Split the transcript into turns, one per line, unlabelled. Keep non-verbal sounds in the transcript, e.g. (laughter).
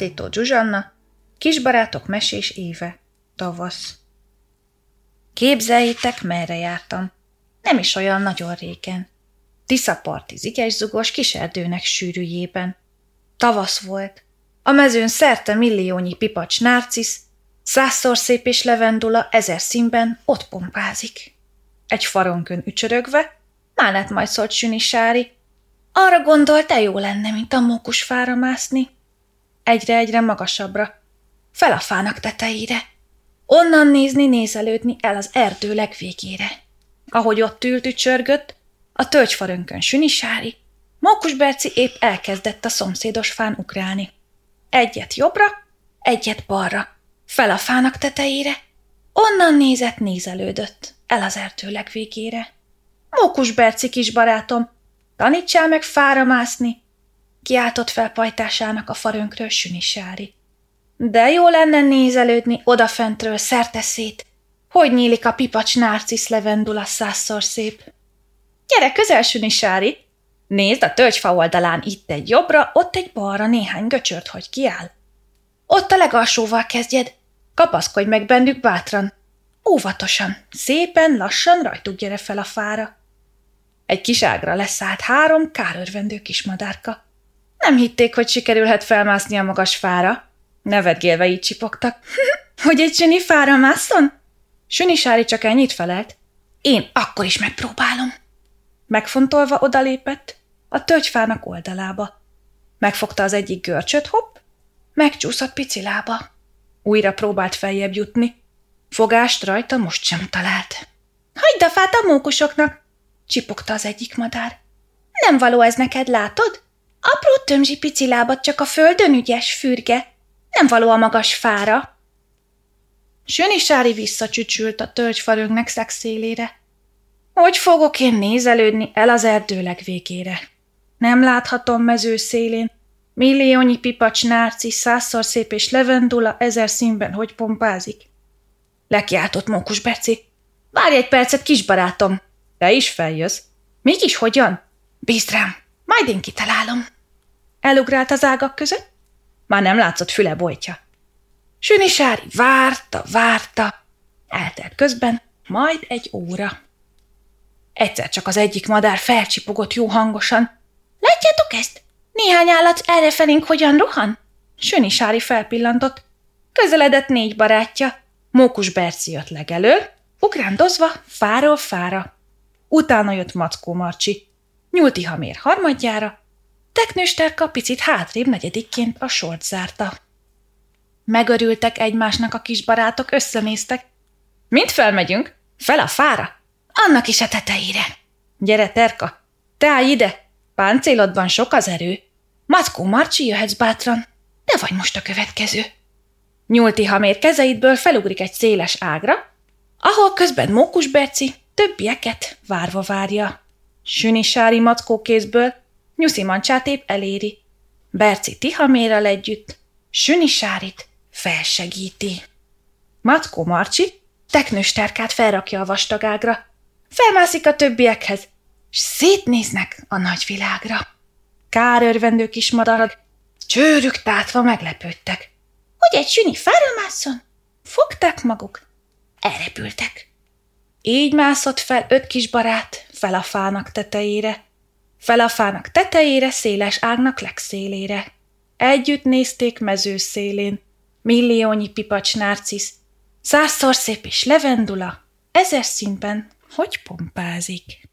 Mátétó Zsuzsanna, kisbarátok mesés éve, tavasz. Képzeljétek, merre jártam. Nem is olyan nagyon régen. Tiszaparti zugos kiserdőnek sűrűjében. Tavasz volt. A mezőn szerte milliónyi pipacs nárcisz, százszor szép és levendula ezer színben ott pompázik. Egy faronkön ücsörögve, Málát majd szólt Sári, arra gondolt, de jó lenne, mint a mókusfára mászni. Egyre-egyre magasabbra, fel a fának tetejére. Onnan nézni, nézelődni el az erdő legvégére. Ahogy ott ült ücsörgött, a tölgyfarönkön Sünisári, Mókus Berci épp elkezdett a szomszédos fán ugrálni. Egyet jobbra, egyet balra, fel a fának tetejére, onnan nézett, nézelődött, el az erdő legvégére. Mókus Berci kis barátom, tanítsál meg fára mászni, kiáltott fel pajtásának a farönkről Sünisári. De jó lenne nézelődni odafentről szerte szét, hogy nyílik a pipacs nárcisz levendula százszor szép. Gyere közel, Sünisári! Nézd, a tölgyfa oldalán itt egy jobbra, ott egy balra néhány göcsört, hogy kiáll. Ott a legalsóval kezdjed, kapaszkodj meg bennük bátran. Óvatosan, szépen, lassan rajtuk gyere fel a fára. Egy kis ágra leszállt három kárörvendő kismadárka. Nem hitték, hogy sikerülhet felmászni a magas fára. Nevetgélve így csipogtak. (laughs) hogy egy süni fára mászon? Süni Sári csak ennyit felelt. Én akkor is megpróbálom. Megfontolva odalépett a tölgyfának oldalába. Megfogta az egyik görcsöt, hopp, megcsúszott pici lába. Újra próbált feljebb jutni. Fogást rajta most sem talált. Hagyd a fát a mókusoknak, csipogta az egyik madár. Nem való ez neked, látod? Apró tömzsi pici lábad csak a földön ügyes fürge. Nem való a magas fára. Söni Sári visszacsücsült a tölgyfarögnek szexélére. Hogy fogok én nézelődni el az erdő legvégére? Nem láthatom mező szélén, milliónyi pipacs nárci, százszor szép és levendula ezer színben hogy pompázik. Lekiáltott Mókus Beci. Várj egy percet, kisbarátom! Te is feljössz. Mégis hogyan? Bízd rám, majd én kitalálom. Elugrált az ágak között? Már nem látszott füle bojtja. Sünisári várta, várta. Eltelt közben, majd egy óra. Egyszer csak az egyik madár felcsipogott jó hangosan. Látjátok ezt? Néhány állat errefelénk hogyan rohan? Sünisári felpillantott. Közeledett négy barátja. Mókus Berci jött legelől, ugrándozva fáról fára. Utána jött Mackó Marcsi, Nyúlti Hamér harmadjára, Teknősterka picit hátrébb negyedikként a sort zárta. Megörültek egymásnak a kis barátok, összenéztek. Mint felmegyünk? Fel a fára? Annak is a tetejére. Gyere, Terka, te állj ide, páncélodban sok az erő. Mackó Marcsi jöhetsz bátran, de vagy most a következő. Nyúlti hamér kezeidből felugrik egy széles ágra, ahol közben Mókus Berci többieket várva várja. Sünisári mackó kézből Nyuszi mancsát épp eléri. Berci Tihamérrel együtt Sünisárit felsegíti. Mackó Marcsi teknősterkát felrakja a vastagágra, felmászik a többiekhez, s szétnéznek a nagyvilágra. Kárörvendő kis madarak csőrük tátva meglepődtek. Hogy egy süni felmászon? Fogták maguk, elrepültek. Így mászott fel öt kis barát fel a fának tetejére, fel a fának tetejére, széles ágnak legszélére. Együtt nézték mező szélén, milliónyi pipacs nárcisz, százszor szép és levendula, ezer színben, hogy pompázik.